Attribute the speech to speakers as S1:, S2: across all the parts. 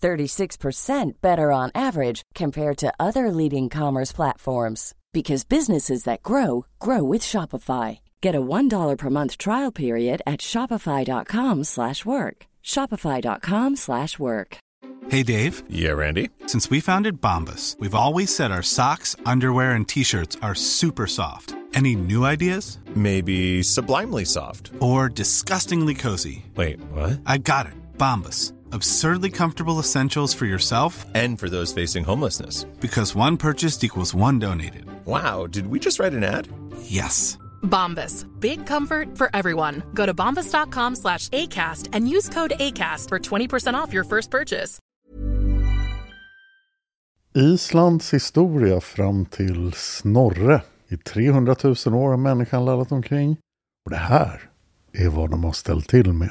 S1: 36% better on average compared to other leading commerce platforms because businesses that grow grow with Shopify. Get a $1 per month trial period at shopify.com/work. shopify.com/work.
S2: Hey Dave.
S3: Yeah, Randy.
S2: Since we founded Bombus, we've always said our socks, underwear and t-shirts are super soft. Any new ideas?
S3: Maybe sublimely soft
S2: or disgustingly cozy.
S3: Wait, what?
S2: I got it. Bombus Absurdly comfortable essentials for yourself
S3: and for those facing homelessness.
S2: Because one purchased equals one donated.
S3: Wow, did we just write an ad?
S2: Yes.
S4: Bombas. Big comfort for everyone. Go to bombas.com slash ACAST and use code ACAST for 20% off your first purchase.
S5: Islands historia fram till Snorre. I 300 000 år har människan laddat omkring. Och det här är vad de har ställt till med.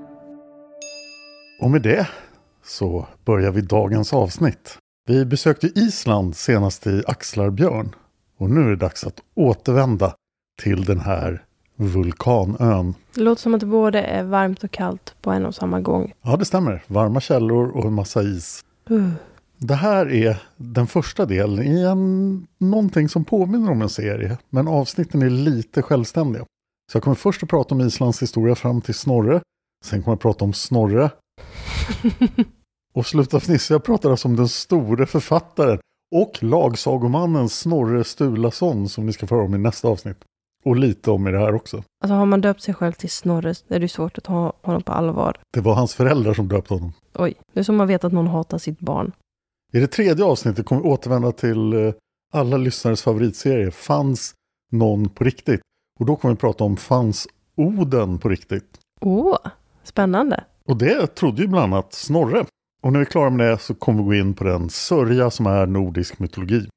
S5: Och med det så börjar vi dagens avsnitt. Vi besökte Island senast i Axlarbjörn och nu är det dags att återvända till den här vulkanön.
S6: Det låter som att det både är varmt och kallt på en och samma gång.
S5: Ja, det stämmer. Varma källor och en massa is.
S6: Uh.
S5: Det här är den första delen i en, någonting som påminner om en serie, men avsnitten är lite självständiga. Så jag kommer först att prata om Islands historia fram till Snorre. Sen kommer jag att prata om Snorre och sluta fnissa, jag pratar alltså om den store författaren och lagsagomannen Snorre Sturlason som ni ska få höra om i nästa avsnitt. Och lite om i det här också.
S6: Alltså har man döpt sig själv till Snorre, är det svårt att ta honom på allvar.
S5: Det var hans föräldrar som döpte honom.
S6: Oj, det är som man vet att någon hatar sitt barn.
S5: I det tredje avsnittet kommer vi återvända till eh, alla lyssnares favoritserie, Fanns någon på riktigt? Och då kommer vi prata om Fanns Oden på riktigt?
S6: Åh, oh, spännande.
S5: Och det trodde ju bland annat Snorre. Och när vi är klara med det så kommer vi gå in på den sörja som är nordisk mytologi.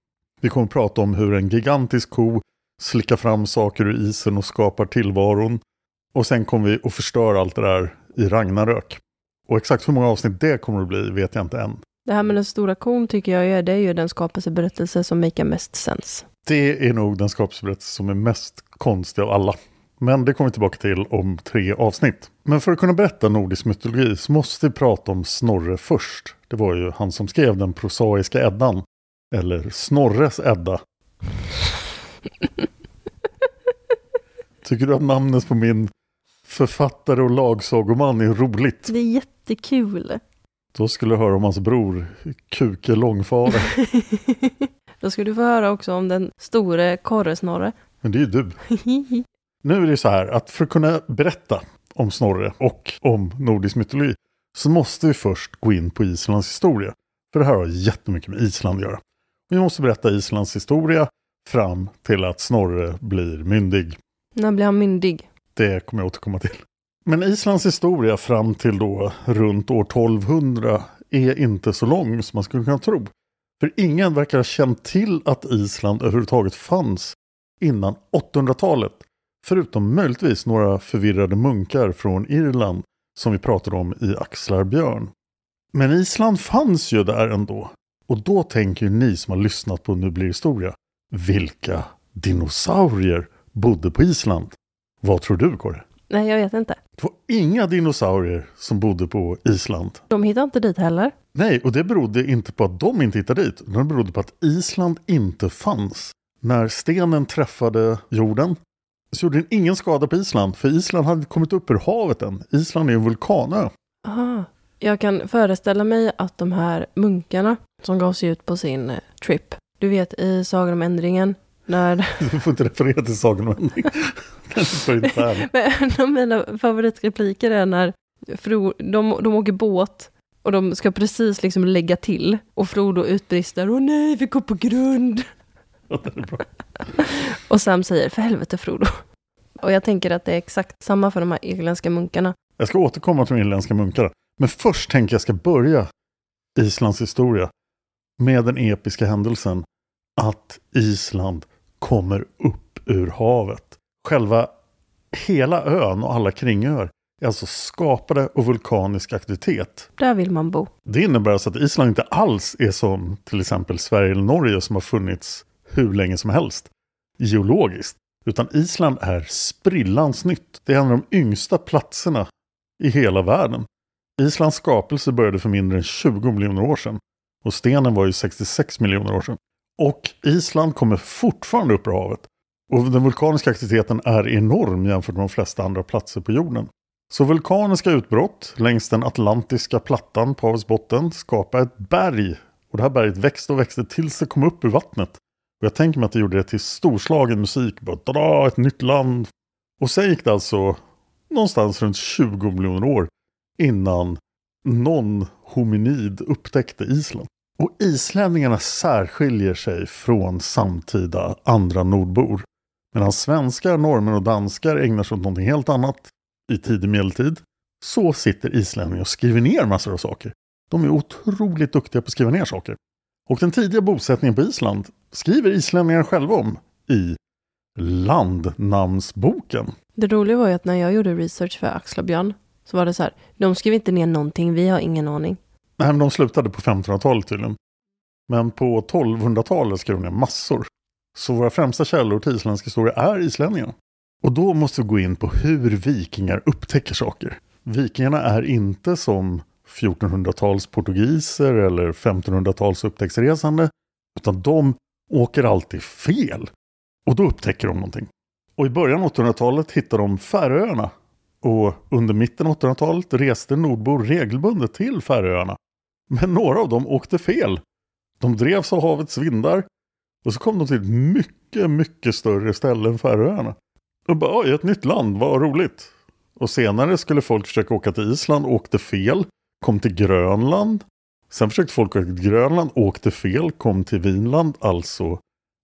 S5: Vi kommer prata om hur en gigantisk ko slickar fram saker ur isen och skapar tillvaron. Och sen kommer vi att förstöra allt det där i Ragnarök. Och exakt hur många avsnitt det kommer att bli vet jag inte än.
S6: Det här med den stora kon tycker jag är, det är ju den skapelseberättelse som make mest sens.
S5: Det är nog den skapelseberättelse som är mest konstig av alla. Men det kommer vi tillbaka till om tre avsnitt. Men för att kunna berätta nordisk mytologi så måste vi prata om Snorre först. Det var ju han som skrev den prosaiska Eddan. Eller Snorres Edda. Tycker du att namnet på min författare och lagsagoman är roligt?
S6: Det är jättekul.
S5: Då skulle du höra om hans bror, Kuke Långfare.
S6: Då ska du få höra också om den store Korresnorre.
S5: Men det är ju du. Nu är det så här att för att kunna berätta om Snorre och om nordisk mytologi så måste vi först gå in på Islands historia. För det här har jättemycket med Island att göra. Vi måste berätta Islands historia fram till att Snorre blir myndig.
S6: När blir han myndig?
S5: Det kommer jag återkomma till. Men Islands historia fram till då runt år 1200 är inte så lång som man skulle kunna tro. För ingen verkar ha känt till att Island överhuvudtaget fanns innan 800-talet. Förutom möjligtvis några förvirrade munkar från Irland som vi pratade om i Axlar björn. Men Island fanns ju där ändå. Och då tänker ni som har lyssnat på Nu blir historia. Vilka dinosaurier bodde på Island? Vad tror du Kåre?
S6: Nej, jag vet inte.
S5: Det var inga dinosaurier som bodde på Island.
S6: De hittar inte dit heller.
S5: Nej, och det berodde inte på att de inte hittade dit. Det berodde på att Island inte fanns. När stenen träffade jorden så gjorde den ingen skada på Island. För Island hade kommit upp ur havet än. Island är en vulkanö.
S6: Aha. Jag kan föreställa mig att de här munkarna som gav sig ut på sin eh, trip, du vet i Sagan om ändringen, när...
S5: Du får inte referera till Sagan om ändring. Den är för intern.
S6: Men en av mina favoritrepliker är när Fro, de, de åker båt och de ska precis liksom lägga till och Frodo utbrister Åh nej, vi går på grund! Och Sam säger För helvete Frodo. Och jag tänker att det är exakt samma för de här irländska munkarna.
S5: Jag ska återkomma till de irländska munkarna. Men först tänker jag ska börja Islands historia med den episka händelsen att Island kommer upp ur havet. Själva hela ön och alla kringöar är alltså skapade av vulkanisk aktivitet.
S6: Där vill man bo.
S5: Det innebär alltså att Island inte alls är som till exempel Sverige eller Norge som har funnits hur länge som helst geologiskt. Utan Island är sprillans nytt. Det är en av de yngsta platserna i hela världen. Islands skapelse började för mindre än 20 miljoner år sedan. Och stenen var ju 66 miljoner år sedan. Och Island kommer fortfarande upp ur havet. Och den vulkaniska aktiviteten är enorm jämfört med de flesta andra platser på jorden. Så vulkaniska utbrott längs den atlantiska plattan på havets botten skapar ett berg. Och det här berget växte och växte tills det kom upp ur vattnet. Och jag tänker mig att det gjorde det till storslagen musik. Bara, tada, ett nytt land. Och sen gick det alltså någonstans runt 20 miljoner år innan någon hominid upptäckte Island. Och islänningarna särskiljer sig från samtida andra nordbor. Medan svenskar, norrmän och danskar ägnar sig åt någonting helt annat i tidig medeltid. Så sitter islänningar och skriver ner massor av saker. De är otroligt duktiga på att skriva ner saker. Och den tidiga bosättningen på Island skriver islänningarna själva om i landnamnsboken.
S6: Det roliga var ju att när jag gjorde research för Axlabjörn så var det så här, de skrev inte ner någonting, vi har ingen aning.
S5: Nej, men de slutade på 1500-talet tydligen. Men på 1200-talet skrev de ner massor. Så våra främsta källor till isländsk historia är islänningarna. Och då måste vi gå in på hur vikingar upptäcker saker. Vikingarna är inte som 1400-tals portugiser eller 1500-tals upptäcktsresande. Utan de åker alltid fel. Och då upptäcker de någonting. Och i början av 800-talet hittade de Färöarna. Och under mitten av 800-talet reste nordbor regelbundet till Färöarna. Men några av dem åkte fel. De drevs av havets vindar. Och så kom de till ett mycket, mycket större ställe än Färöarna. Och bara, oj, ett nytt land, vad roligt. Och senare skulle folk försöka åka till Island, och åkte fel, kom till Grönland. Sen försökte folk åka till Grönland, åkte fel, kom till Vinland, alltså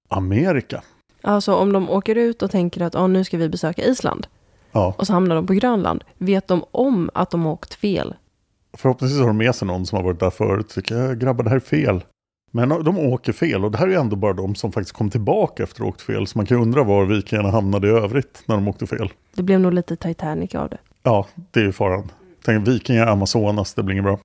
S5: Amerika.
S6: Alltså om de åker ut och tänker att ah, nu ska vi besöka Island
S5: Ja,
S6: och så hamnar de på Grönland, vet de om att de har åkt fel?
S5: förhoppningsvis har de med sig någon som har varit där förut tycker, "Ja, grabbar det här är fel. Men de åker fel och det här är ändå bara de som faktiskt kom tillbaka efter att ha åkt fel. Så man kan ju undra var vikingarna hamnade i övrigt när de åkte fel.
S6: Det blev nog lite Titanic av det.
S5: Ja, det är ju faran. Tänk vikingar, Amazonas, det blir inget bra.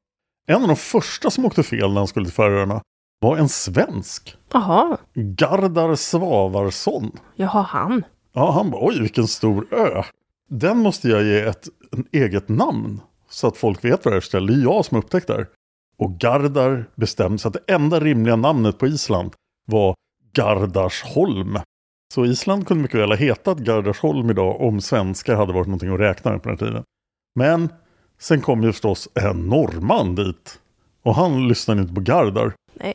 S5: En av de första som åkte fel när han skulle till Färöarna var en svensk.
S6: Jaha,
S5: Gardar Svavarsson.
S6: jaha han.
S5: Ja, han bara, oj vilken stor ö. Den måste jag ge ett eget namn. Så att folk vet vad det är för ställe. Det är jag som har upptäckt det. Och Gardar bestämde sig att det enda rimliga namnet på Island var Gardarsholm. Så Island kunde mycket väl ha hetat Gardarsholm idag om svenskar hade varit någonting att räkna med på den tiden. Men sen kom ju förstås en norrman dit. Och han lyssnade inte på Gardar.
S6: Nej,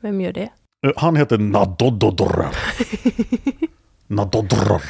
S6: vem gör det?
S5: Eh, Han heter Nadododor. Nadodor.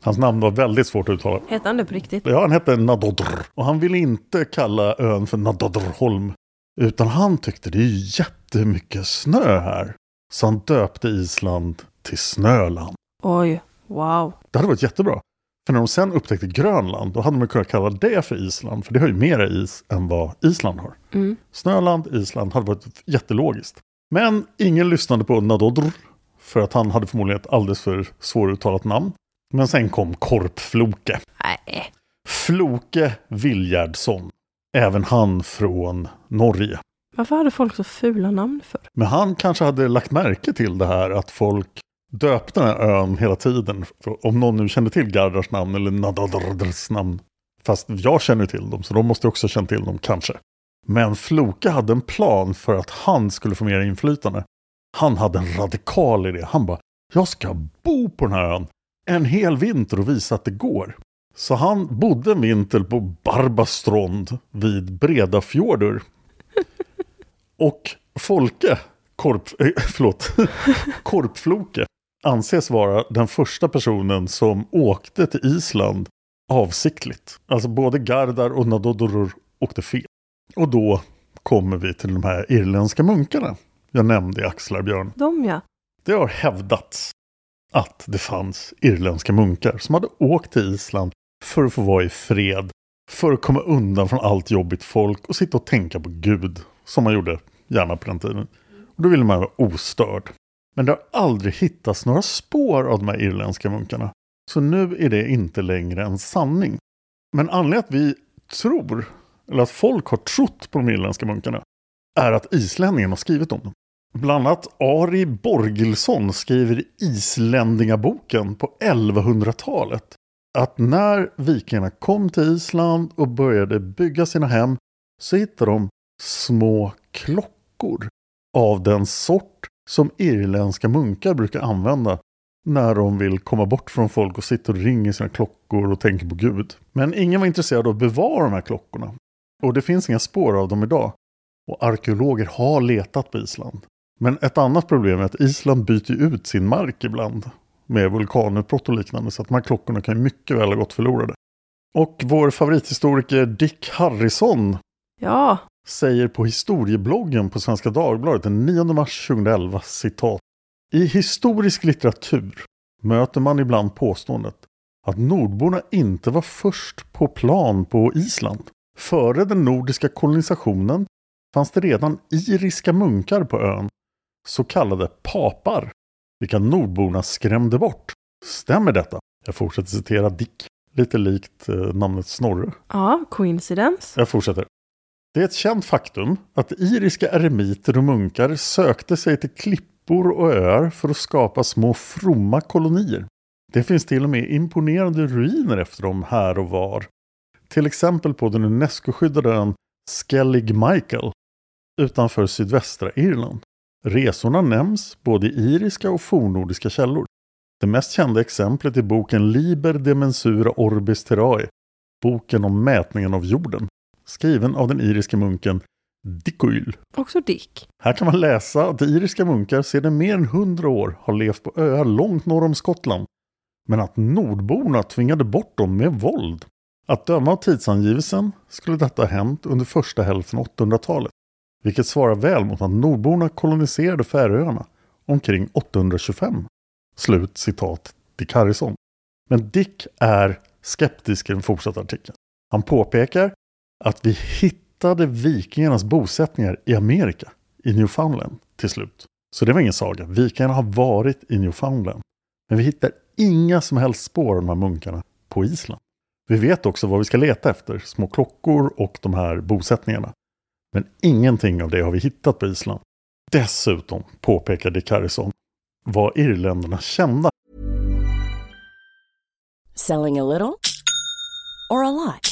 S5: Hans namn var väldigt svårt att uttala.
S6: Hette han det på riktigt?
S5: Ja, han hette Nadodr. Och han ville inte kalla ön för Nadodrholm. Utan han tyckte det är jättemycket snö här. Så han döpte Island till Snöland.
S6: Oj, wow.
S5: Det hade varit jättebra. För när de sen upptäckte Grönland, då hade man kunnat kalla det för Island, för det har ju mera is än vad Island har.
S6: Mm.
S5: Snöland, Island hade varit jättelogiskt. Men ingen lyssnade på Nadodr, för att han hade förmodligen ett alldeles för svåruttalat namn. Men sen kom Korpfloke.
S6: Nej.
S5: Floke Viljardsson. Även han från Norge.
S6: Varför hade folk så fula namn för?
S5: Men han kanske hade lagt märke till det här att folk döpte den här ön hela tiden. För om någon nu kände till Gardars namn eller Nadadrdrs namn. Fast jag känner till dem, så de måste också känna till dem kanske. Men Floke hade en plan för att han skulle få mer inflytande. Han hade en radikal idé. Han bara, jag ska bo på den här ön en hel vinter och visa att det går. Så han bodde en vinter på Barbastrond vid Breda fjordur. Och Folke, Korp, äh, förlåt, Korpfloke, anses vara den första personen som åkte till Island avsiktligt. Alltså både Gardar och Nadodoror åkte fel. Och då kommer vi till de här irländska munkarna jag nämnde i Axlarbjörn.
S6: De ja.
S5: Det har hävdats att det fanns irländska munkar som hade åkt till Island för att få vara i fred, för att komma undan från allt jobbigt folk och sitta och tänka på Gud, som man gjorde gärna på den tiden. Och då ville man vara ostörd. Men det har aldrig hittats några spår av de här irländska munkarna. Så nu är det inte längre en sanning. Men anledningen att vi tror, eller att folk har trott på de irländska munkarna, är att islänningarna har skrivit om dem. Bland annat Ari Borgilsson skriver i Isländingaboken på 1100-talet att när vikingarna kom till Island och började bygga sina hem så hittade de små klockor av den sort som irländska munkar brukar använda när de vill komma bort från folk och sitter och ringer sina klockor och tänker på Gud. Men ingen var intresserad av att bevara de här klockorna. Och det finns inga spår av dem idag. Och arkeologer har letat på Island. Men ett annat problem är att Island byter ut sin mark ibland med vulkanutbrott och liknande så att de här klockorna kan mycket väl ha gått förlorade. Och vår favorithistoriker Dick Harrison
S6: Ja
S5: säger på historiebloggen på Svenska Dagbladet den 9 mars 2011 citat. I historisk litteratur möter man ibland påståendet att nordborna inte var först på plan på Island. Före den nordiska kolonisationen fanns det redan iriska munkar på ön, så kallade papar, vilka nordborna skrämde bort. Stämmer detta? Jag fortsätter citera Dick, lite likt eh, namnet Snorre.
S6: Ja, coincidence.
S5: Jag fortsätter. Det är ett känt faktum att iriska eremiter och munkar sökte sig till klippor och öar för att skapa små fromma kolonier. Det finns till och med imponerande ruiner efter dem här och var. Till exempel på den Unesco-skyddade ön Skellig Michael utanför sydvästra Irland. Resorna nämns både i iriska och fornnordiska källor. Det mest kända exemplet är boken Liber de Mensura Orbis Terrae, boken om mätningen av jorden, skriven av den iriska munken Dickyl.
S6: Också Dick.
S5: Här kan man läsa att iriska munkar sedan mer än hundra år har levt på öar långt norr om Skottland, men att nordborna tvingade bort dem med våld. Att döma av tidsangivelsen skulle detta ha hänt under första hälften av 800-talet, vilket svarar väl mot att nordborna koloniserade Färöarna omkring 825. Slut citat Dick Harrison. Men Dick är skeptisk i den fortsatta artikeln. Han påpekar att vi hittade vikingarnas bosättningar i Amerika, i Newfoundland, till slut. Så det var ingen saga. Vikingarna har varit i Newfoundland. Men vi hittar inga som helst spår av de här munkarna på Island. Vi vet också vad vi ska leta efter, små klockor och de här bosättningarna. Men ingenting av det har vi hittat på Island. Dessutom, påpekar Dick Harrison, var irländarna kända
S1: Selling a little or a lot?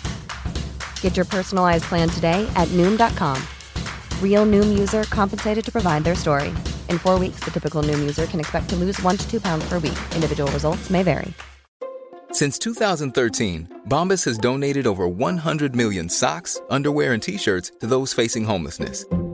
S7: Get your personalized plan today at Noom.com. Real Noom user compensated to provide their story. In four weeks, the typical Noom user can expect to lose one to two pounds per week. Individual results may vary.
S8: Since 2013, Bombas has donated over 100 million socks, underwear, and t shirts to those facing homelessness.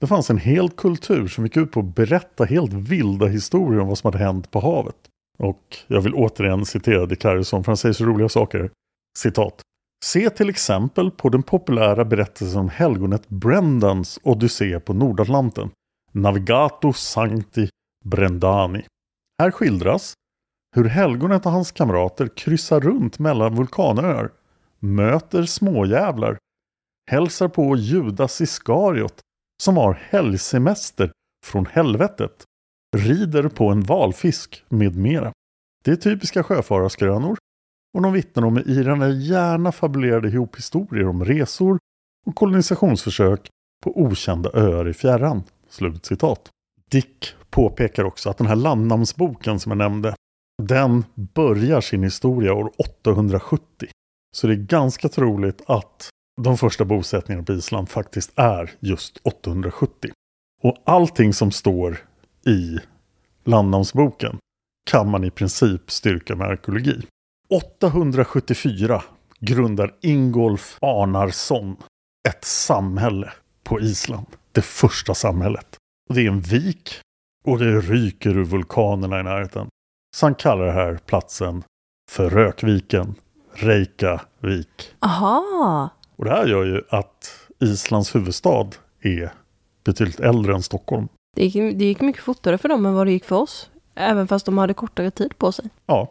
S5: Det fanns en hel kultur som gick ut på att berätta helt vilda historier om vad som hade hänt på havet. Och jag vill återigen citera Dick Harrison för han säger så roliga saker. Citat. Se till exempel på den populära berättelsen om helgonet Brendans odyssé på Nordatlanten. Navigato Sancti Brendani. Här skildras hur helgonet och hans kamrater kryssar runt mellan vulkanöar, möter småjävlar, hälsar på Judas Iskariot som har helgsemester från helvetet, rider på en valfisk med mera. Det är typiska sjöfararskrönor och de vittnar om i den gärna fabulerade ihop historier om resor och kolonisationsförsök på okända öar i fjärran. Slut citat. Dick påpekar också att den här landnamnsboken som jag nämnde, den börjar sin historia år 870. Så det är ganska troligt att de första bosättningarna på Island faktiskt är just 870. Och allting som står i landnamnsboken kan man i princip styrka med arkeologi. 874 grundar Ingolf Arnarsson ett samhälle på Island. Det första samhället. Och det är en vik och det ryker ur vulkanerna i närheten. Så han kallar den här platsen för Rökviken, Reykjavik.
S6: Aha!
S5: Och det här gör ju att Islands huvudstad är betydligt äldre än Stockholm.
S6: Det gick, det gick mycket fortare för dem än vad det gick för oss. Även fast de hade kortare tid på sig.
S5: Ja.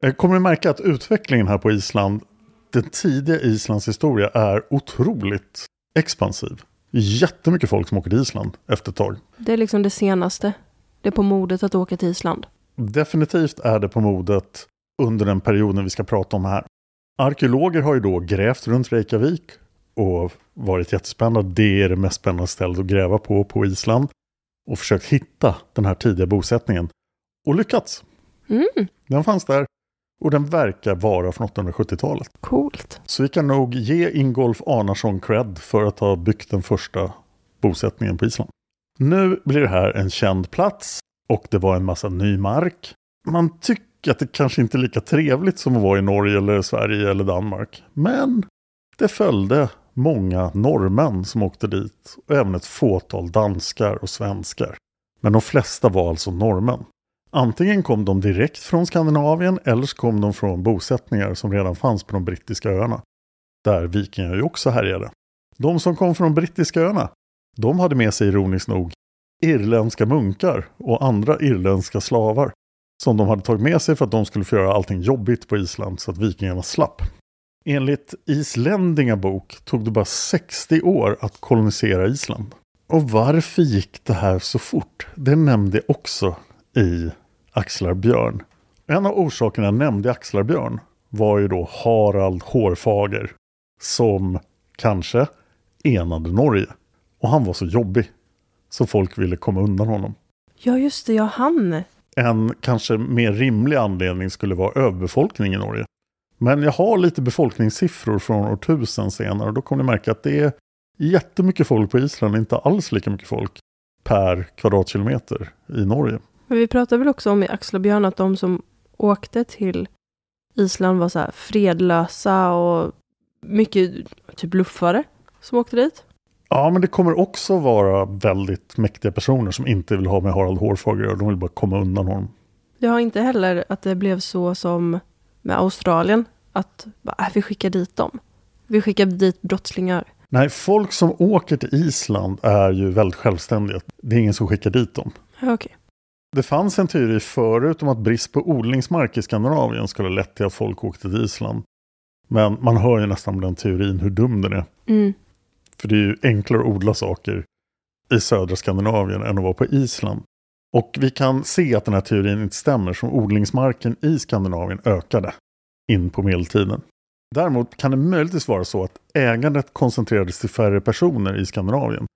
S5: Jag kommer märka att utvecklingen här på Island, den tidiga Islands historia är otroligt expansiv. Jättemycket folk som åker till Island efter ett tag.
S6: Det är liksom det senaste. Det är på modet att åka till Island.
S5: Definitivt är det på modet under den perioden vi ska prata om här. Arkeologer har ju då grävt runt Reykjavik och varit jättespännande. Det är det mest spännande stället att gräva på på Island. Och försökt hitta den här tidiga bosättningen. Och lyckats.
S6: Mm.
S5: Den fanns där och den verkar vara från 870-talet.
S6: Coolt.
S5: Så vi kan nog ge Ingolf Arnarsson cred för att ha byggt den första bosättningen på Island. Nu blir det här en känd plats och det var en massa ny mark. Man tycker att det kanske inte är lika trevligt som att vara i Norge eller Sverige eller Danmark. Men det följde många norrmän som åkte dit och även ett fåtal danskar och svenskar. Men de flesta var alltså norrmän. Antingen kom de direkt från Skandinavien eller så kom de från bosättningar som redan fanns på de brittiska öarna. Där vikingar ju också härjade. De som kom från de brittiska öarna, de hade med sig ironiskt nog irländska munkar och andra irländska slavar. Som de hade tagit med sig för att de skulle få göra allting jobbigt på Island så att vikingarna slapp. Enligt Isländinga bok tog det bara 60 år att kolonisera Island. Och varför gick det här så fort? Det nämnde jag också i Axlar Björn. En av orsakerna jag nämnde i Axlar Björn var ju då Harald Hårfager som kanske enade Norge. Och han var så jobbig så folk ville komma undan honom.
S6: Ja, just det. Ja, han.
S5: En kanske mer rimlig anledning skulle vara överbefolkning i Norge. Men jag har lite befolkningssiffror från år 1000 senare och då kommer ni märka att det är jättemycket folk på Island, inte alls lika mycket folk per kvadratkilometer i Norge.
S6: Men vi pratade väl också om i Axel och Björn att de som åkte till Island var så här fredlösa och mycket typ luffare som åkte dit.
S5: Ja, men det kommer också vara väldigt mäktiga personer som inte vill ha med Harald Hårfager och de vill bara komma undan honom.
S6: Jag har inte heller att det blev så som med Australien. att äh, vi skickar dit dem. Vi skickar dit brottslingar.
S5: Nej, folk som åker till Island är ju väldigt självständiga. Det är ingen som skickar dit dem.
S6: Ja, okej.
S5: Det fanns en teori förut om att brist på odlingsmark i Skandinavien skulle ha lett till att folk åkte till Island. Men man hör ju nästan med den teorin hur dum den är.
S6: Mm.
S5: För det är ju enklare att odla saker i södra Skandinavien än att vara på Island. Och vi kan se att den här teorin inte stämmer, som odlingsmarken i Skandinavien ökade in på medeltiden. Däremot kan det möjligtvis vara så att ägandet koncentrerades till färre personer i Skandinavien.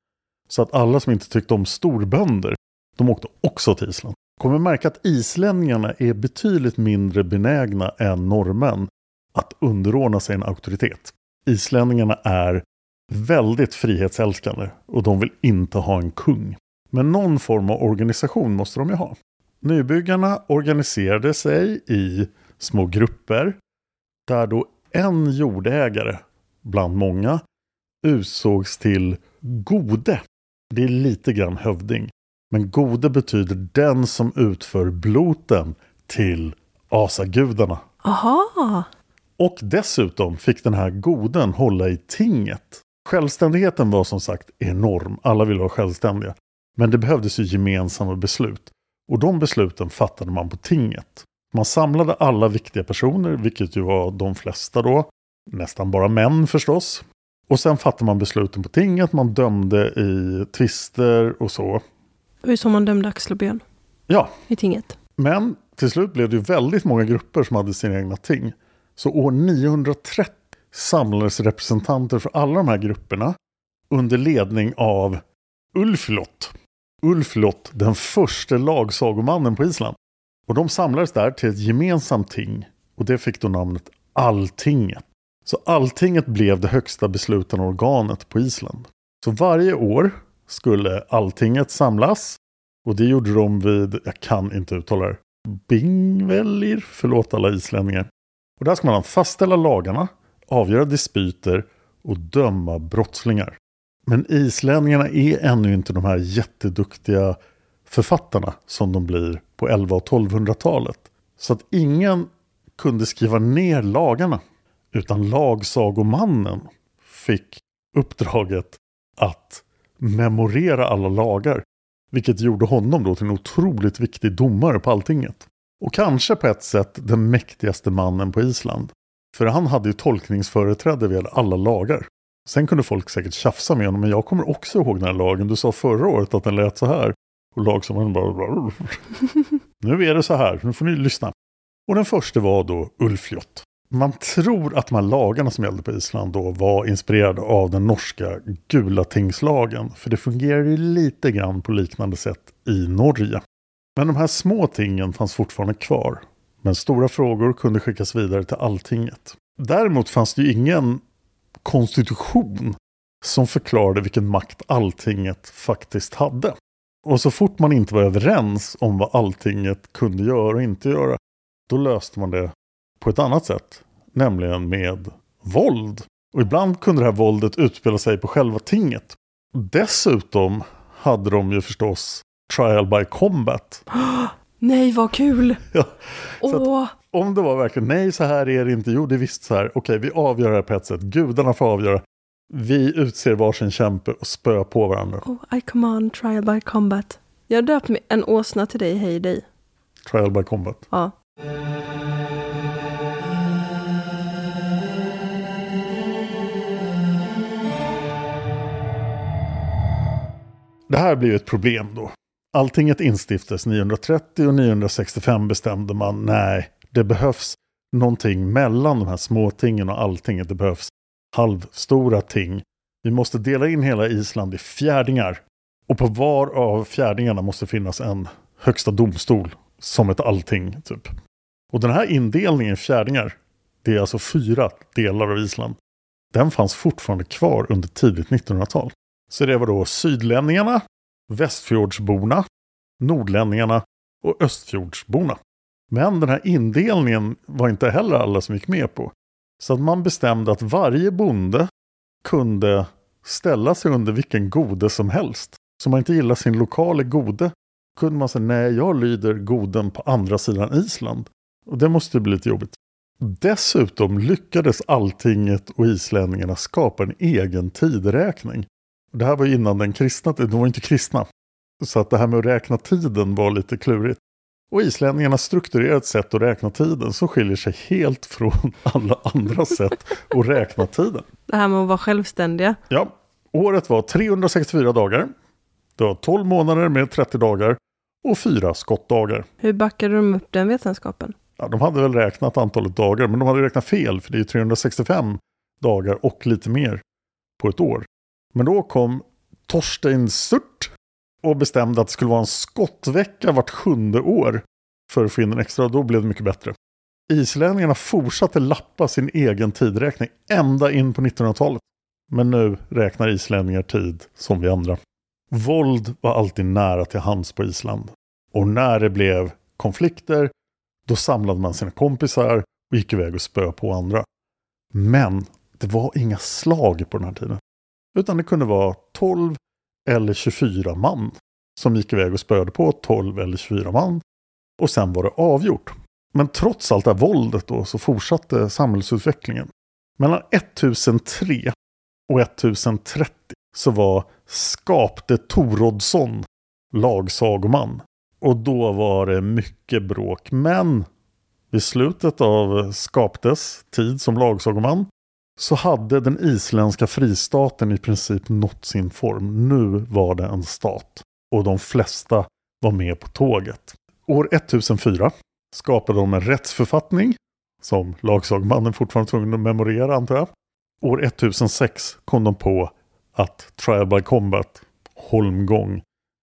S5: Så att alla som inte tyckte om storbönder, de åkte också till Island. Kommer märka att islänningarna är betydligt mindre benägna än norrmän att underordna sig en auktoritet. Islänningarna är väldigt frihetsälskande och de vill inte ha en kung. Men någon form av organisation måste de ju ha. Nybyggarna organiserade sig i små grupper där då en jordägare bland många utsågs till gode. Det är lite grann hövding. Men gode betyder den som utför bloten till asagudarna.
S6: Aha!
S5: Och dessutom fick den här goden hålla i tinget. Självständigheten var som sagt enorm. Alla ville vara självständiga. Men det behövdes ju gemensamma beslut. Och de besluten fattade man på tinget. Man samlade alla viktiga personer, vilket ju var de flesta då. Nästan bara män förstås. Och sen fattade man besluten på tinget. Man dömde i tvister och så.
S6: Det var ju som man dömde Axel och Björn
S5: Ja,
S6: i tinget.
S5: men till slut blev det ju väldigt många grupper som hade sina egna ting. Så år 930 samlades representanter för alla de här grupperna under ledning av Ulflot. Ulflot, den första lagsagomannen på Island. Och de samlades där till ett gemensamt ting och det fick då namnet Alltinget. Så Alltinget blev det högsta beslutande organet på Island. Så varje år skulle Alltinget samlas och det gjorde de vid, jag kan inte uttala det, Bingvellir, förlåt alla islänningar. Och där ska man fastställa lagarna, avgöra dispyter och döma brottslingar. Men islänningarna är ännu inte de här jätteduktiga författarna som de blir på 1100 och 1200-talet. Så att ingen kunde skriva ner lagarna. Utan lagsagomannen fick uppdraget att memorera alla lagar. Vilket gjorde honom då till en otroligt viktig domare på alltinget. Och kanske på ett sätt den mäktigaste mannen på Island. För han hade ju tolkningsföreträde vid alla lagar. Sen kunde folk säkert tjafsa med honom, men jag kommer också ihåg den här lagen. Du sa förra året att den lät så här. Och lagsammannen bara... nu är det så här, nu får ni lyssna. Och den första var då Ulfljot. Man tror att de här lagarna som gällde på Island då var inspirerade av den norska Gulatingslagen. För det fungerar ju lite grann på liknande sätt i Norge. Men de här små tingen fanns fortfarande kvar. Men stora frågor kunde skickas vidare till alltinget. Däremot fanns det ju ingen konstitution som förklarade vilken makt alltinget faktiskt hade. Och så fort man inte var överens om vad alltinget kunde göra och inte göra, då löste man det på ett annat sätt, nämligen med våld. Och ibland kunde det här våldet utspela sig på själva tinget. Dessutom hade de ju förstås trial by combat.
S6: Nej, vad kul!
S5: Ja,
S6: Åh,
S5: att om det var verkligen nej, så här är det inte, jo det är visst så här, okej vi avgör det här på ett sätt, gudarna får avgöra. Vi utser varsin kämpe och spöar på varandra.
S6: oh, I command trial by combat. Jag har döpt en åsna till dig, hej dig.
S5: Trial by combat.
S6: Ja.
S5: Det här blir ju ett problem då. Alltinget instiftas 930 och 965 bestämde man, nej, det behövs någonting mellan de här småtingen och alltinget. Det behövs halvstora ting. Vi måste dela in hela Island i fjärdingar. Och på var av fjärdingarna måste finnas en högsta domstol som ett allting. Typ. Och den här indelningen i fjärdingar, det är alltså fyra delar av Island. Den fanns fortfarande kvar under tidigt 1900-tal. Så det var då sydlänningarna, västfjordsborna, nordlänningarna och östfjordsborna. Men den här indelningen var inte heller alla som gick med på. Så att man bestämde att varje bonde kunde ställa sig under vilken gode som helst. Så om man inte gillar sin lokale gode kunde man säga nej, jag lyder goden på andra sidan Island. Och det måste bli lite jobbigt. Dessutom lyckades alltinget och islänningarna skapa en egen tideräkning. Det här var innan den kristna tiden, de var inte kristna. Så att det här med att räkna tiden var lite klurigt. Och islänningarna strukturerade sätt att räkna tiden som skiljer sig helt från alla andra sätt att räkna tiden.
S6: Det här med att vara självständiga.
S5: Ja, året var 364 dagar. Det var 12 månader med 30 dagar och fyra skottdagar.
S6: Hur backade de upp den vetenskapen?
S5: Ja, de hade väl räknat antalet dagar, men de hade räknat fel, för det är 365 dagar och lite mer på ett år. Men då kom Torstein Surt och bestämde att det skulle vara en skottvecka vart sjunde år för att få in en extra, och då blev det mycket bättre. Islänningarna fortsatte lappa sin egen tidräkning ända in på 1900-talet. Men nu räknar islänningar tid som vi andra. Våld var alltid nära till hands på Island. Och när det blev konflikter, då samlade man sina kompisar och gick iväg och spö på andra. Men det var inga slag på den här tiden. Utan det kunde vara 12 eller 24 man som gick iväg och spöade på 12 eller 24 man. Och sen var det avgjort. Men trots allt det här våldet då så fortsatte samhällsutvecklingen. Mellan 1003 och 1030 så var Skapte Torodsson lagsagoman. Och då var det mycket bråk. Men vid slutet av Skaptes tid som lagsagoman så hade den isländska fristaten i princip nått sin form. Nu var det en stat. Och de flesta var med på tåget. År 1004 skapade de en rättsförfattning som lagsagmannen fortfarande tvungen att memorera antar jag. År 1006 kom de på att trial by combat, holmgång,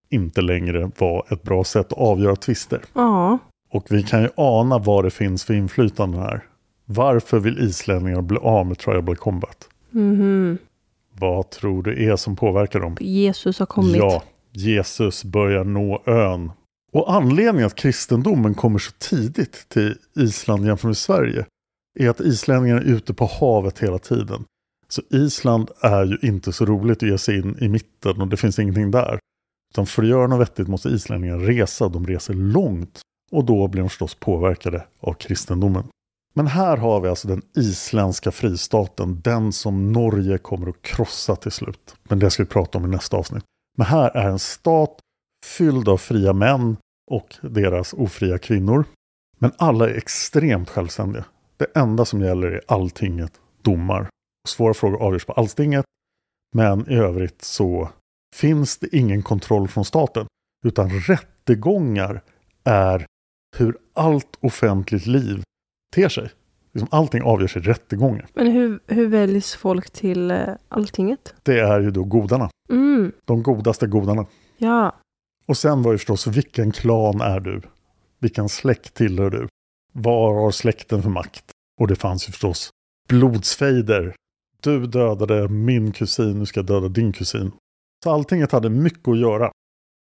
S5: inte längre var ett bra sätt att avgöra tvister.
S6: Ja.
S5: Och vi kan ju ana vad det finns för inflytande här. Varför vill islänningar bli av med trial by combat?
S6: Mhm.
S5: Vad tror du är som påverkar dem?
S6: Jesus har kommit.
S5: Ja, Jesus börjar nå ön. Och anledningen att kristendomen kommer så tidigt till Island jämfört med Sverige är att islänningarna är ute på havet hela tiden. Så Island är ju inte så roligt att ge sig in i mitten och det finns ingenting där. Utan för att göra något vettigt måste islänningar resa, de reser långt. Och då blir de förstås påverkade av kristendomen. Men här har vi alltså den isländska fristaten, den som Norge kommer att krossa till slut. Men det ska vi prata om i nästa avsnitt. Men här är en stat fylld av fria män och deras ofria kvinnor. Men alla är extremt självständiga. Det enda som gäller är alltinget domar. Svåra frågor avgörs på alltinget. Men i övrigt så finns det ingen kontroll från staten. Utan rättegångar är hur allt offentligt liv ter sig. Liksom allting avgörs i rättegångar.
S6: Men hur, hur väljs folk till eh, alltinget?
S5: Det är ju då godarna.
S6: Mm.
S5: De godaste godarna.
S6: Ja.
S5: Och sen var ju förstås vilken klan är du? Vilken släkt tillhör du? Vad har släkten för makt? Och det fanns ju förstås blodsfejder. Du dödade min kusin, nu ska jag döda din kusin. Så alltinget hade mycket att göra.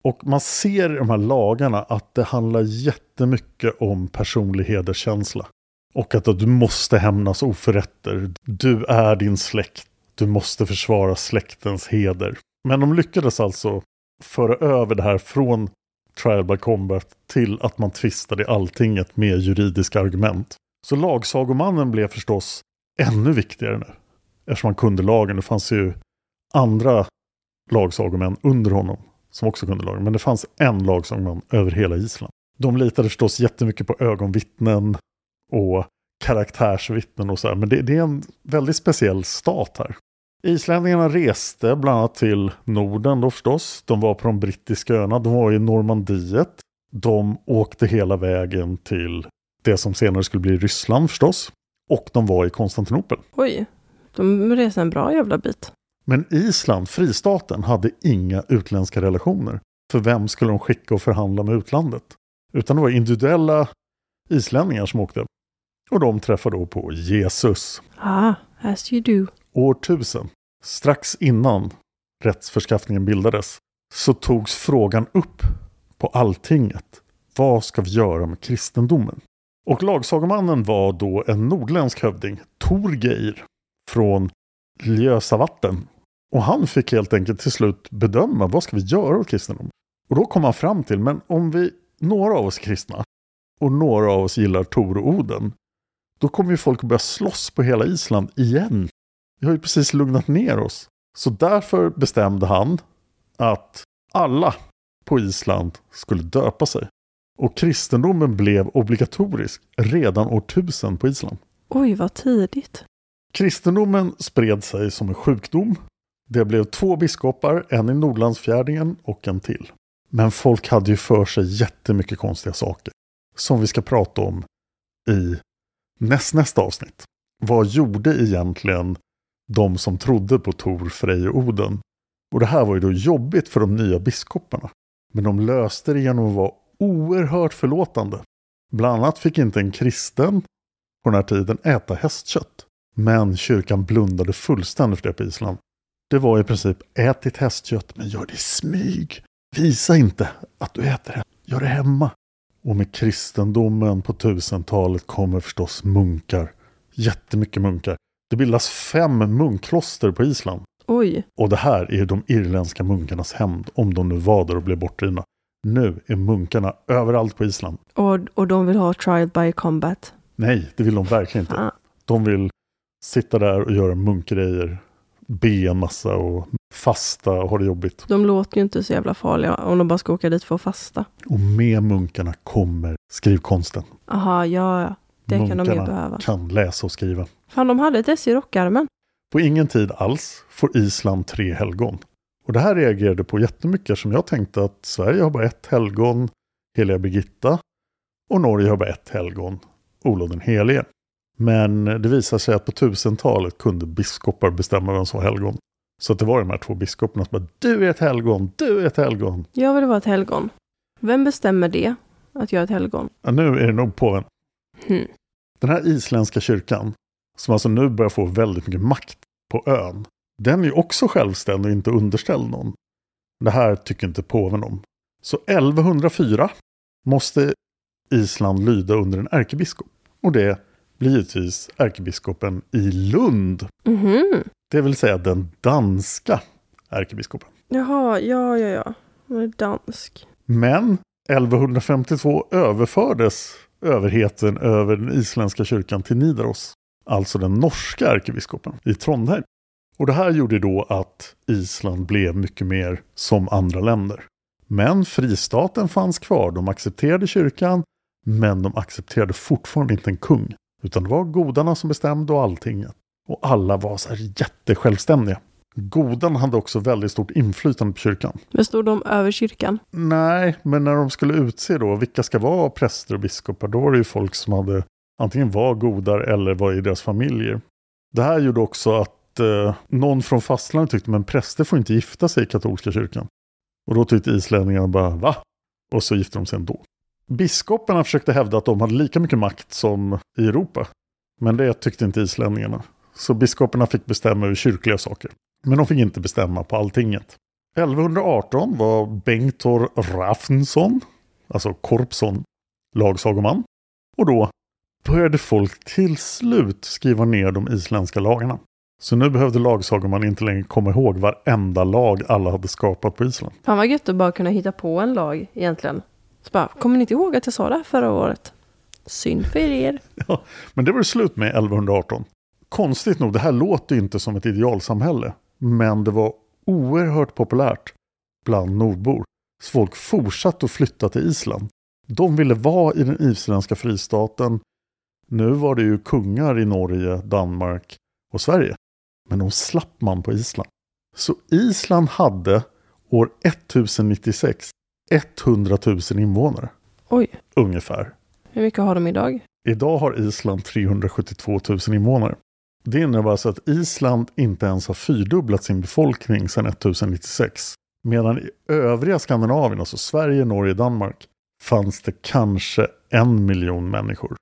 S5: Och man ser i de här lagarna att det handlar jättemycket om personlig hederskänsla. Och att du måste hämnas oförrätter. Du är din släkt. Du måste försvara släktens heder. Men de lyckades alltså föra över det här från trial by combat till att man tvistade i alltinget med juridiska argument. Så lagsagomannen blev förstås ännu viktigare nu. Eftersom han kunde lagen. Det fanns ju andra lagsagomän under honom som också kunde lagen. Men det fanns en lagsagoman över hela Island. De litade förstås jättemycket på ögonvittnen och karaktärsvittnen och så här. Men det, det är en väldigt speciell stat här. Islänningarna reste bland annat till Norden då förstås. De var på de brittiska öarna. De var i Normandiet. De åkte hela vägen till det som senare skulle bli Ryssland förstås. Och de var i Konstantinopel.
S6: Oj, de reste en bra jävla bit.
S5: Men Island, fristaten, hade inga utländska relationer. För vem skulle de skicka och förhandla med utlandet? Utan det var individuella islänningar som åkte. Och de träffade då på Jesus.
S6: Ah, as you do.
S5: År 1000, strax innan rättsförskaffningen bildades, så togs frågan upp på alltinget. Vad ska vi göra med kristendomen? Och lagsagomannen var då en nordländsk hövding, Torgeir, från Ljösavatten. Och han fick helt enkelt till slut bedöma vad ska vi göra åt kristendomen. Och då kom han fram till, men om vi, några av oss kristna och några av oss gillar Tor och Oden, då kommer ju folk att börja slåss på hela Island igen. Vi har ju precis lugnat ner oss. Så därför bestämde han att alla på Island skulle döpa sig. Och kristendomen blev obligatorisk redan år 1000 på Island.
S6: Oj, vad tidigt.
S5: Kristendomen spred sig som en sjukdom. Det blev två biskopar, en i Nordlandsfjärdingen och en till. Men folk hade ju för sig jättemycket konstiga saker. Som vi ska prata om i nästnästa avsnitt. Vad gjorde egentligen de som trodde på Tor, Frej och Oden? Och det här var ju då jobbigt för de nya biskoparna. Men de löste det genom att vara oerhört förlåtande. Bland annat fick inte en kristen på den här tiden äta hästkött. Men kyrkan blundade fullständigt för det på Island. Det var i princip ät ditt hästkött men gör det i smyg. Visa inte att du äter det. Gör det hemma. Och med kristendomen på 1000-talet kommer förstås munkar. Jättemycket munkar. Det bildas fem munkkloster på Island.
S6: Oj.
S5: Och det här är de irländska munkarnas hämnd, om de nu var där och blev bortdrivna. Nu är munkarna överallt på Island.
S6: Och, och de vill ha trial by combat.
S5: Nej, det vill de verkligen inte.
S6: Ah.
S5: De vill sitta där och göra munkgrejer, be en massa och fasta och ha det jobbigt.
S6: De låter ju inte så jävla farliga om de bara ska åka dit för att fasta.
S5: Och med munkarna kommer skrivkonsten.
S6: Aha, ja, ja. Det kan de ju
S5: Munkarna
S6: behöva.
S5: kan läsa och skriva.
S6: Fan, de hade ett S i rockärmen.
S5: På ingen tid alls får Island tre helgon. Och det här reagerade på jättemycket som jag tänkte att Sverige har bara ett helgon, heliga Birgitta, och Norge har bara ett helgon, Olof den helige. Men det visar sig att på 1000-talet kunde biskopar bestämma vem som var helgon. Så det var de här två biskoparna som bara du är ett helgon, du är ett helgon.
S6: Jag vill vara ett helgon. Vem bestämmer det? Att jag är ett helgon?
S5: Ja, nu är det nog påven.
S6: Hmm.
S5: Den här isländska kyrkan, som alltså nu börjar få väldigt mycket makt på ön, den är ju också självständig och inte underställd någon. Det här tycker inte påven om. Så 1104 måste Island lyda under en ärkebiskop. Och det blir givetvis ärkebiskopen i Lund.
S6: Mhm.
S5: Det vill säga den danska ärkebiskopen.
S6: Jaha, ja, ja, ja. Hon är dansk.
S5: Men 1152 överfördes överheten över den isländska kyrkan till Nidaros. Alltså den norska ärkebiskopen i Trondheim. Och det här gjorde då att Island blev mycket mer som andra länder. Men fristaten fanns kvar. De accepterade kyrkan, men de accepterade fortfarande inte en kung. Utan det var godarna som bestämde och alltinget. Och alla var så här jättesjälvständiga. Godarna hade också väldigt stort inflytande på kyrkan.
S6: Men stod de över kyrkan?
S5: Nej, men när de skulle utse då vilka ska vara präster och biskopar, då var det ju folk som hade antingen var godar eller var i deras familjer. Det här gjorde också att eh, någon från fastlandet tyckte men präster får inte gifta sig i katolska kyrkan. Och då tyckte islänningarna bara va? Och så gifte de sig ändå. Biskoparna försökte hävda att de hade lika mycket makt som i Europa. Men det tyckte inte islänningarna. Så biskoparna fick bestämma över kyrkliga saker. Men de fick inte bestämma på alltinget. 1118 var Bengtor Rafnsson, alltså Korpsson, lagsagoman. Och då började folk till slut skriva ner de isländska lagarna. Så nu behövde lagsagoman inte längre komma ihåg varenda lag alla hade skapat på Island.
S6: Fan vad gött att bara kunna hitta på en lag egentligen. Så bara, kommer ni inte ihåg att jag sa det här förra året? Synd för er.
S5: Ja, men det var det slut med 1118. Konstigt nog, det här låter ju inte som ett idealsamhälle. Men det var oerhört populärt bland nordbor. Så folk fortsatte att flytta till Island. De ville vara i den isländska fristaten. Nu var det ju kungar i Norge, Danmark och Sverige. Men de slapp man på Island. Så Island hade år 1096 100 000 invånare.
S6: Oj,
S5: Ungefär.
S6: hur mycket har de idag?
S5: Idag har Island 372 000 invånare. Det innebär alltså att Island inte ens har fyrdubblat sin befolkning sedan 1096. Medan i övriga Skandinavien, alltså Sverige, Norge, Danmark, fanns det kanske en miljon människor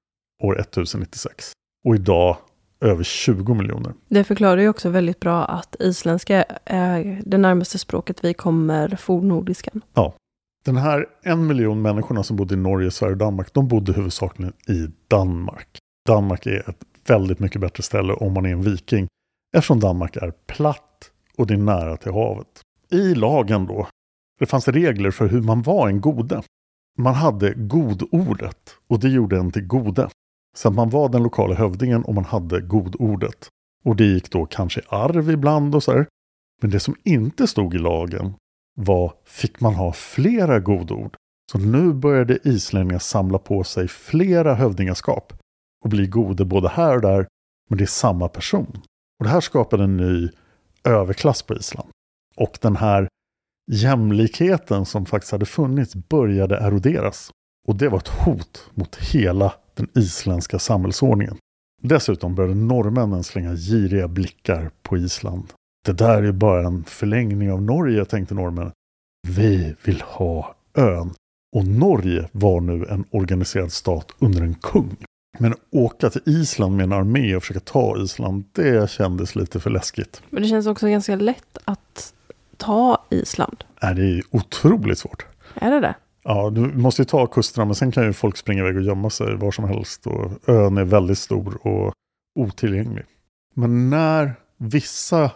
S5: år 1096. Och idag över 20 miljoner.
S6: Det förklarar ju också väldigt bra att isländska är det närmaste språket vi kommer fornnordiskan.
S5: Ja. Den här en miljon människorna som bodde i Norge, Sverige och Danmark, de bodde huvudsakligen i Danmark. Danmark är ett väldigt mycket bättre ställe om man är en viking, eftersom Danmark är platt och det är nära till havet. I lagen då, det fanns regler för hur man var en gode. Man hade godordet och det gjorde en till gode. Så att man var den lokala hövdingen och man hade godordet. Och det gick då kanske i arv ibland och så här. Men det som inte stod i lagen var, fick man ha flera godord? Så nu började islänningar samla på sig flera hövdingaskap och bli gode både här och där, men det är samma person. Och det här skapade en ny överklass på Island. Och den här jämlikheten som faktiskt hade funnits började eroderas. Och det var ett hot mot hela den isländska samhällsordningen. Dessutom började norrmännen slänga giriga blickar på Island. Det där är bara en förlängning av Norge, tänkte norrmännen. Vi vill ha ön. Och Norge var nu en organiserad stat under en kung. Men åka till Island med en armé och försöka ta Island, det kändes lite för läskigt.
S6: Men det känns också ganska lätt att ta Island.
S5: Nej, det är otroligt svårt.
S6: Är det det?
S5: Ja, du måste ju ta kusterna, men sen kan ju folk springa iväg och gömma sig var som helst. Och ön är väldigt stor och otillgänglig. Men när vissa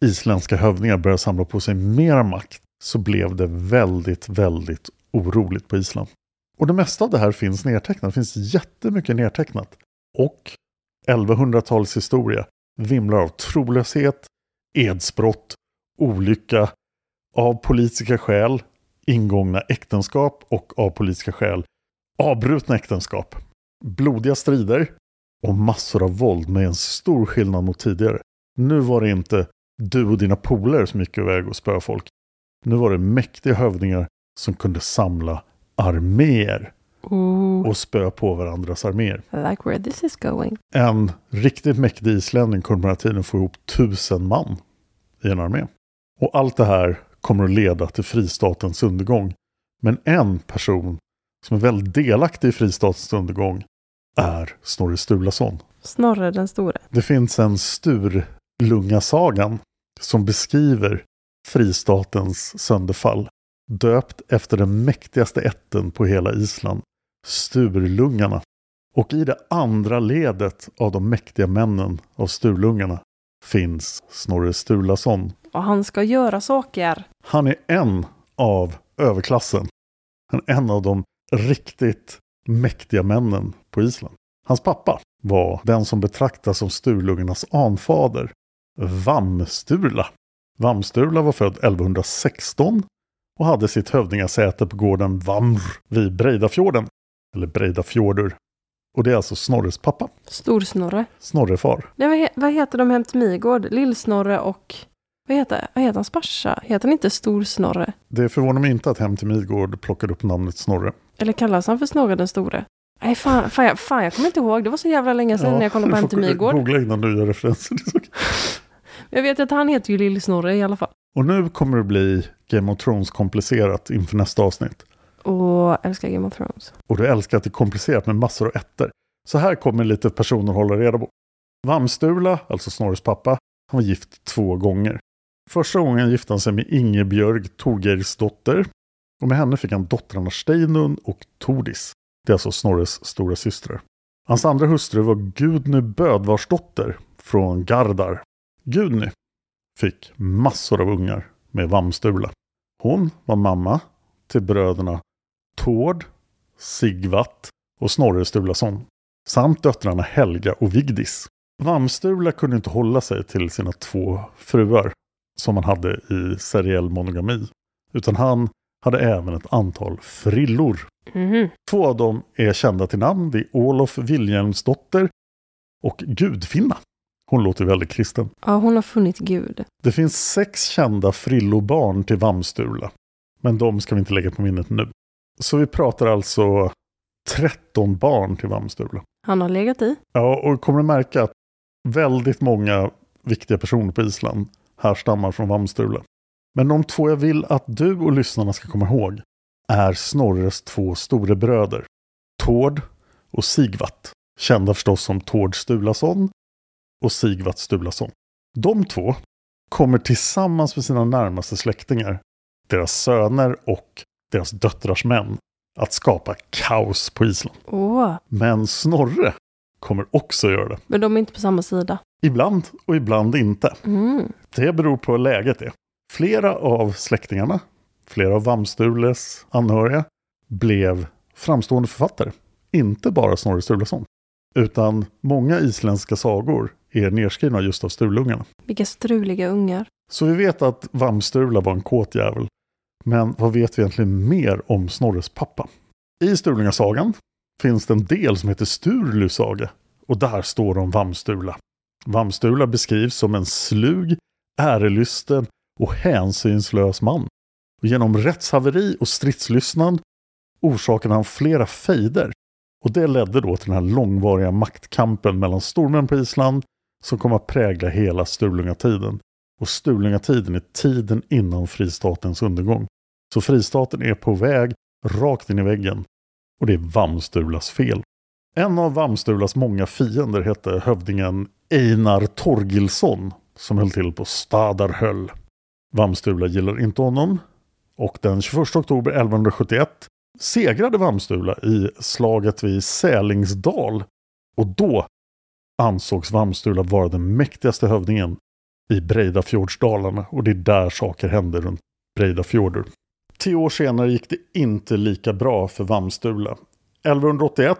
S5: isländska hövdingar började samla på sig mer makt så blev det väldigt, väldigt oroligt på Island. Och det mesta av det här finns nedtecknat. Det finns jättemycket nedtecknat. Och 1100-talets historia vimlar av trolöshet, edsbrott, olycka, av politiska skäl ingångna äktenskap och av politiska skäl avbrutna äktenskap. Blodiga strider och massor av våld med en stor skillnad mot tidigare. Nu var det inte du och dina polare som gick iväg och spöade folk. Nu var det mäktiga hövdingar som kunde samla arméer
S6: Ooh.
S5: och spöa på varandras arméer.
S6: I like where this is going.
S5: En riktigt mäktig islänning på den här tiden få ihop tusen man i en armé. Och allt det här kommer att leda till fristatens undergång. Men en person som är väldigt delaktig i fristatens undergång är Snorre Sturlason.
S6: Snorre den store.
S5: Det finns en Sturlungasagan som beskriver fristatens sönderfall. Döpt efter den mäktigaste ätten på hela Island, Sturlungarna. Och i det andra ledet av de mäktiga männen av Sturlungarna finns Snorre Sturlason.
S6: Och han ska göra saker.
S5: Han är en av överklassen. Han är en av de riktigt mäktiga männen på Island. Hans pappa var den som betraktas som Sturlungarnas anfader, Vamsturla. Vamsturla var född 1116 och hade sitt hövdingasäte på gården Vamr vid Breidafjorden, eller Breidafjordur. Och det är alltså Snorres pappa.
S6: Storsnorre.
S5: Snorrefar.
S6: Nej, vad, he vad heter de hem till Midgård? Lillsnorre och... Vad heter, vad heter hans farsa? Heter han inte Storsnorre?
S5: Det förvånar mig inte att Hem till Midgård plockade upp namnet Snorre.
S6: Eller kallas han för Snorre den store? Nej, fan, fan, jag, fan, jag kommer inte ihåg. Det var så jävla länge sedan när jag kollade på Hem till Midgård.
S5: Googla innan du gör referenser.
S6: Jag vet att han heter ju Lill-Snorre i alla fall.
S5: Och nu kommer det bli Game of Thrones komplicerat inför nästa avsnitt.
S6: Och älskar Game of Thrones.
S5: Och du älskar att det är komplicerat med massor av ettor. Så här kommer lite personer hålla reda på. Vamsturla, alltså Snorres pappa, han var gift två gånger. Första gången gifte han sig med Ingebjörg Torgeirsdotter. Och med henne fick han dottrarna Steinund och Tordis. Det är alltså Snorres stora systrar. Hans andra hustru var Gudny Bödvarsdotter från Gardar. Gudny fick massor av ungar med Vamsturla. Hon var mamma till bröderna Tord, Sigvatt och Snorre Sturlason. Samt döttrarna Helga och Vigdis. Vamsturla kunde inte hålla sig till sina två fruar som han hade i seriell monogami. Utan han hade även ett antal frillor.
S6: Mhm.
S5: Två av dem är kända till namn. Det är Olof Wilhelmsdotter och Gudfinna. Hon låter väldigt kristen.
S6: Ja, hon har funnit Gud.
S5: Det finns sex kända frillobarn till Vamsturla. Men de ska vi inte lägga på minnet nu. Så vi pratar alltså 13 barn till Vamsturla.
S6: Han har legat i.
S5: Ja, och kommer att märka att väldigt många viktiga personer på Island härstammar från Vamsturla. Men de två jag vill att du och lyssnarna ska komma ihåg är Snorres två storebröder. Tord och Sigvatt. Kända förstås som Tord Stulason och Sigvatt Stulason. De två kommer tillsammans med sina närmaste släktingar, deras söner och deras döttrars män, att skapa kaos på Island.
S6: Åh,
S5: Men Snorre kommer också göra det.
S6: men de är inte på samma sida.
S5: Ibland och ibland inte.
S6: Mm.
S5: Det beror på hur läget är. Flera av släktingarna, flera av Vamsturles anhöriga, blev framstående författare. Inte bara Snorre Sturlason. Utan många isländska sagor är nedskrivna just av Sturlungarna.
S6: Vilka struliga ungar.
S5: Så vi vet att Vamsturla var en kåt jävel. Men vad vet vi egentligen mer om Snorres pappa? I Sturlungasagan finns det en del som heter Sturlus saga. Och där står det om Vamsturla. Vamsturla beskrivs som en slug, ärelysten och hänsynslös man. Och genom rättshaveri och stridslystnad orsakade han flera fejder. Och det ledde då till den här långvariga maktkampen mellan stormän på Island som kom att prägla hela Sturlungatiden. Och Sturlungatiden är tiden innan fristatens undergång. Så fristaten är på väg rakt in i väggen. Och det är Vamstulas fel. En av Vamstulas många fiender hette hövdingen Einar Torgilsson som höll till på Stadarhöll. Vamstula gillar inte honom och den 21 oktober 1171 segrade Vamstula i slaget vid Sälingsdal och då ansågs Vamstula vara den mäktigaste hövdingen i Breidafjordsdalarna och det är där saker hände runt Breidafjordur. Tio år senare gick det inte lika bra för Vamstula. 1181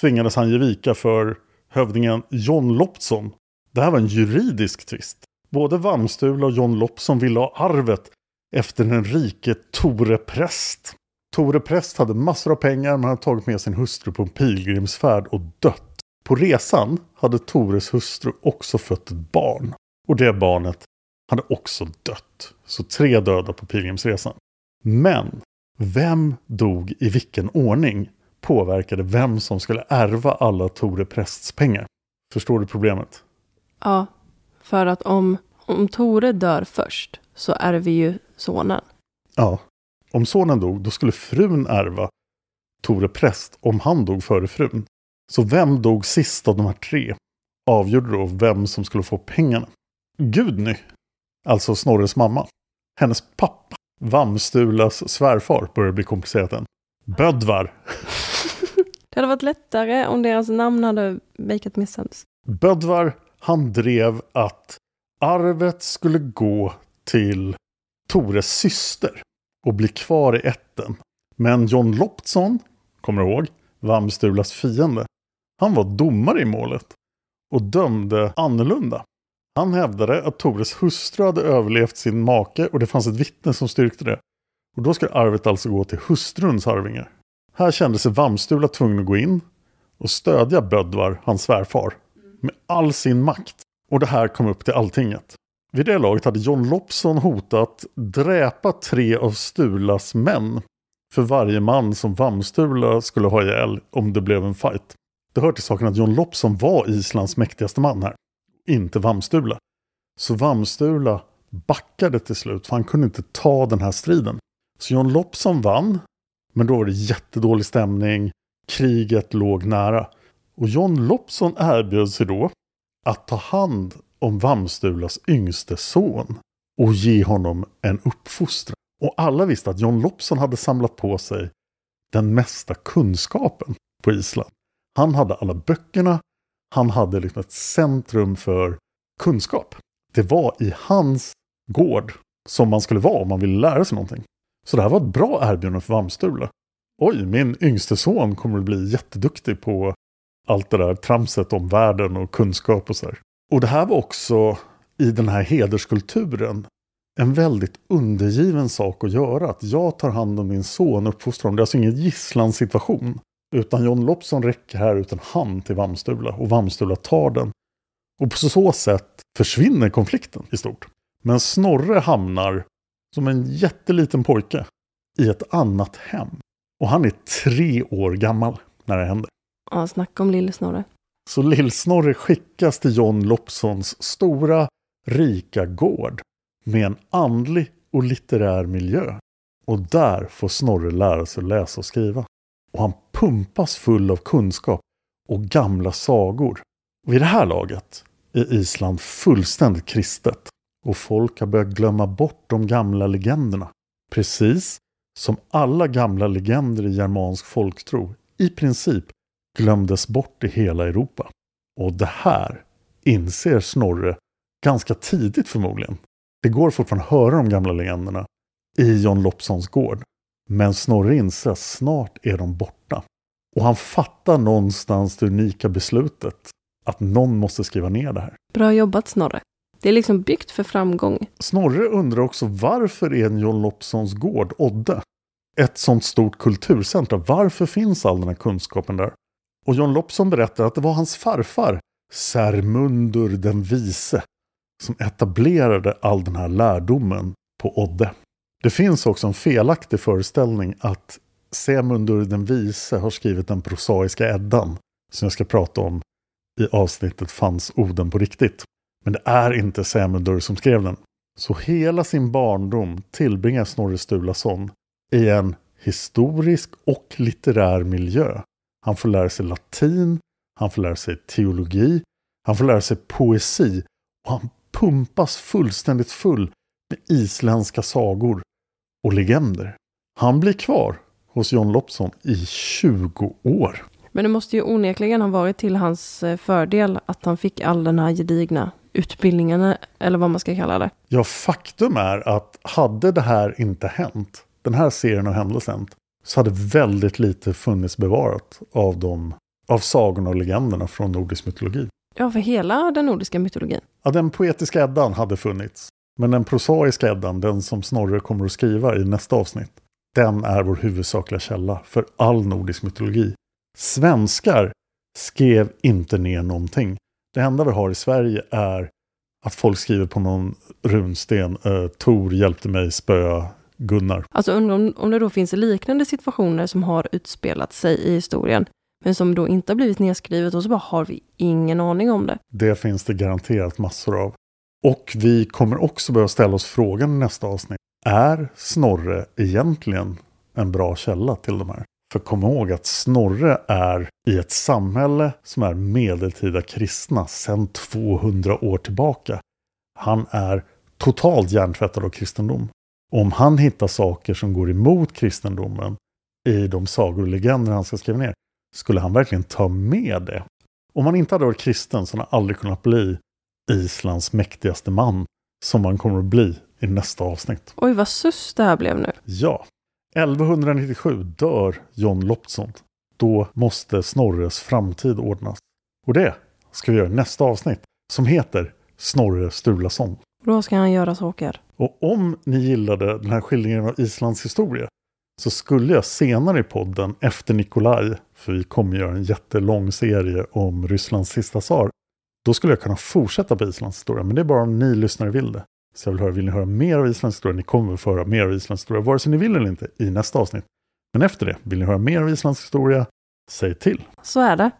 S5: tvingades han ge vika för hövdingen John Loptson. Det här var en juridisk tvist. Både Vamstula och John Loptson ville ha arvet efter den rike Tore Präst. Tore Präst hade massor av pengar men hade tagit med sin hustru på en pilgrimsfärd och dött. På resan hade Tores hustru också fött ett barn. Och det barnet hade också dött. Så tre döda på pilgrimsresan. Men vem dog i vilken ordning påverkade vem som skulle ärva alla Tore Prästs pengar. Förstår du problemet?
S6: Ja, för att om, om Tore dör först så ärver ju sonen.
S5: Ja. Om sonen dog, då skulle frun ärva Tore Präst om han dog före frun. Så vem dog sist av de här tre avgjorde då vem som skulle få pengarna. Gudny, alltså Snorres mamma, hennes pappa, Vamstulas svärfar, börjar bli komplicerat än. Bödvar.
S6: Det hade varit lättare om deras namn hade makat mer sens.
S5: Bödvar, han drev att arvet skulle gå till Tores syster och blir kvar i ätten. Men John Loptson, kommer du ihåg, Vamstulas fiende, han var domare i målet och dömde annorlunda. Han hävdade att Tores hustru hade överlevt sin make och det fanns ett vittne som styrkte det. Och då skulle arvet alltså gå till hustruns arvingar. Här kände sig Vamstula tvungen att gå in och stödja Bödvar, hans svärfar, med all sin makt. Och det här kom upp till alltinget. Vid det laget hade John Lopson hotat dräpa tre av Stulas män för varje man som Vamstula skulle ha ihjäl om det blev en fight. Det hör till saken att John Lopson var Islands mäktigaste man här, inte Vamstula. Så Vamstula backade till slut för han kunde inte ta den här striden. Så John Lopson vann, men då var det jättedålig stämning, kriget låg nära. Och John Lopson erbjöd sig då att ta hand om Vamstulas yngste son och ge honom en uppfostran. Och alla visste att John Lopson hade samlat på sig den mesta kunskapen på Island. Han hade alla böckerna, han hade liksom ett centrum för kunskap. Det var i hans gård som man skulle vara om man ville lära sig någonting. Så det här var ett bra erbjudande för Vamstula. Oj, min yngste son kommer att bli jätteduktig på allt det där tramset om världen och kunskap och så här. Och det här var också i den här hederskulturen en väldigt undergiven sak att göra. Att jag tar hand om min son och uppfostrar honom. Det är alltså ingen gisslansituation. Utan John Lopson räcker här ut en hand till Vamstula och Vamstula tar den. Och på så sätt försvinner konflikten i stort. Men Snorre hamnar som en jätteliten pojke i ett annat hem. Och han är tre år gammal när det händer.
S6: Ja, snacka om lille Snorre.
S5: Så Lill-Snorre skickas till John Lopsons stora, rika gård med en andlig och litterär miljö. Och där får Snorre lära sig läsa och skriva. Och han pumpas full av kunskap och gamla sagor. Vid det här laget är Island fullständigt kristet och folk har börjat glömma bort de gamla legenderna. Precis som alla gamla legender i germansk folktro i princip glömdes bort i hela Europa. Och det här inser Snorre ganska tidigt förmodligen. Det går fortfarande att höra de gamla legenderna i John Lopsons gård. Men Snorre inser att snart är de borta. Och han fattar någonstans det unika beslutet att någon måste skriva ner det här.
S6: Bra jobbat Snorre. Det är liksom byggt för framgång.
S5: Snorre undrar också varför är John Lopsons gård, Odde, ett sånt stort kulturcentra? Varför finns all den här kunskapen där? Och John Lopson berättar att det var hans farfar, Sermundur den vise, som etablerade all den här lärdomen på Odde. Det finns också en felaktig föreställning att Semundur den vise har skrivit den prosaiska Eddan, som jag ska prata om i avsnittet Fanns Oden på riktigt? Men det är inte Semundur som skrev den. Så hela sin barndom tillbringar Snorre Sturlason i en historisk och litterär miljö. Han får lära sig latin, han får lära sig teologi, han får lära sig poesi och han pumpas fullständigt full med isländska sagor och legender. Han blir kvar hos John Lopson i 20 år.
S6: Men det måste ju onekligen ha varit till hans eh, fördel att han fick all den här gedigna utbildningen, eller vad man ska kalla det.
S5: Ja, faktum är att hade det här inte hänt, den här serien av händelser hänt, så hade väldigt lite funnits bevarat av, de, av sagorna och legenderna från nordisk mytologi.
S6: Ja, för hela den nordiska mytologin.
S5: Ja, den poetiska Eddan hade funnits. Men den prosaiska Eddan, den som Snorre kommer att skriva i nästa avsnitt, den är vår huvudsakliga källa för all nordisk mytologi. Svenskar skrev inte ner någonting. Det enda vi har i Sverige är att folk skriver på någon runsten uh, Tor hjälpte mig spöa Gunnar.
S6: Alltså undrar om, om det då finns liknande situationer som har utspelat sig i historien, men som då inte har blivit nedskrivet och så bara har vi ingen aning om det.
S5: Det finns det garanterat massor av. Och vi kommer också börja ställa oss frågan i nästa avsnitt. Är Snorre egentligen en bra källa till de här? För kom ihåg att Snorre är i ett samhälle som är medeltida kristna sedan 200 år tillbaka. Han är totalt hjärntvättad av kristendom. Om han hittar saker som går emot kristendomen i de sagor och legender han ska skriva ner, skulle han verkligen ta med det? Om han inte hade varit kristen så hade han aldrig kunnat bli Islands mäktigaste man, som han kommer att bli i nästa avsnitt.
S6: Oj, vad sus det här blev nu.
S5: Ja. 1197 dör John Lopson. Då måste Snorres framtid ordnas. Och det ska vi göra i nästa avsnitt, som heter Snorre Sturlason.
S6: Då ska han göra saker.
S5: Och om ni gillade den här skildringen av Islands historia så skulle jag senare i podden efter Nikolaj, för vi kommer göra en jättelång serie om Rysslands sista tsar, då skulle jag kunna fortsätta på Islands historia, men det är bara om ni lyssnare vill det. Så jag vill höra, vill ni höra mer av Islands historia? Ni kommer få höra mer av Islands historia, vare sig ni vill eller inte, i nästa avsnitt. Men efter det, vill ni höra mer av Islands historia? Säg till!
S6: Så är det.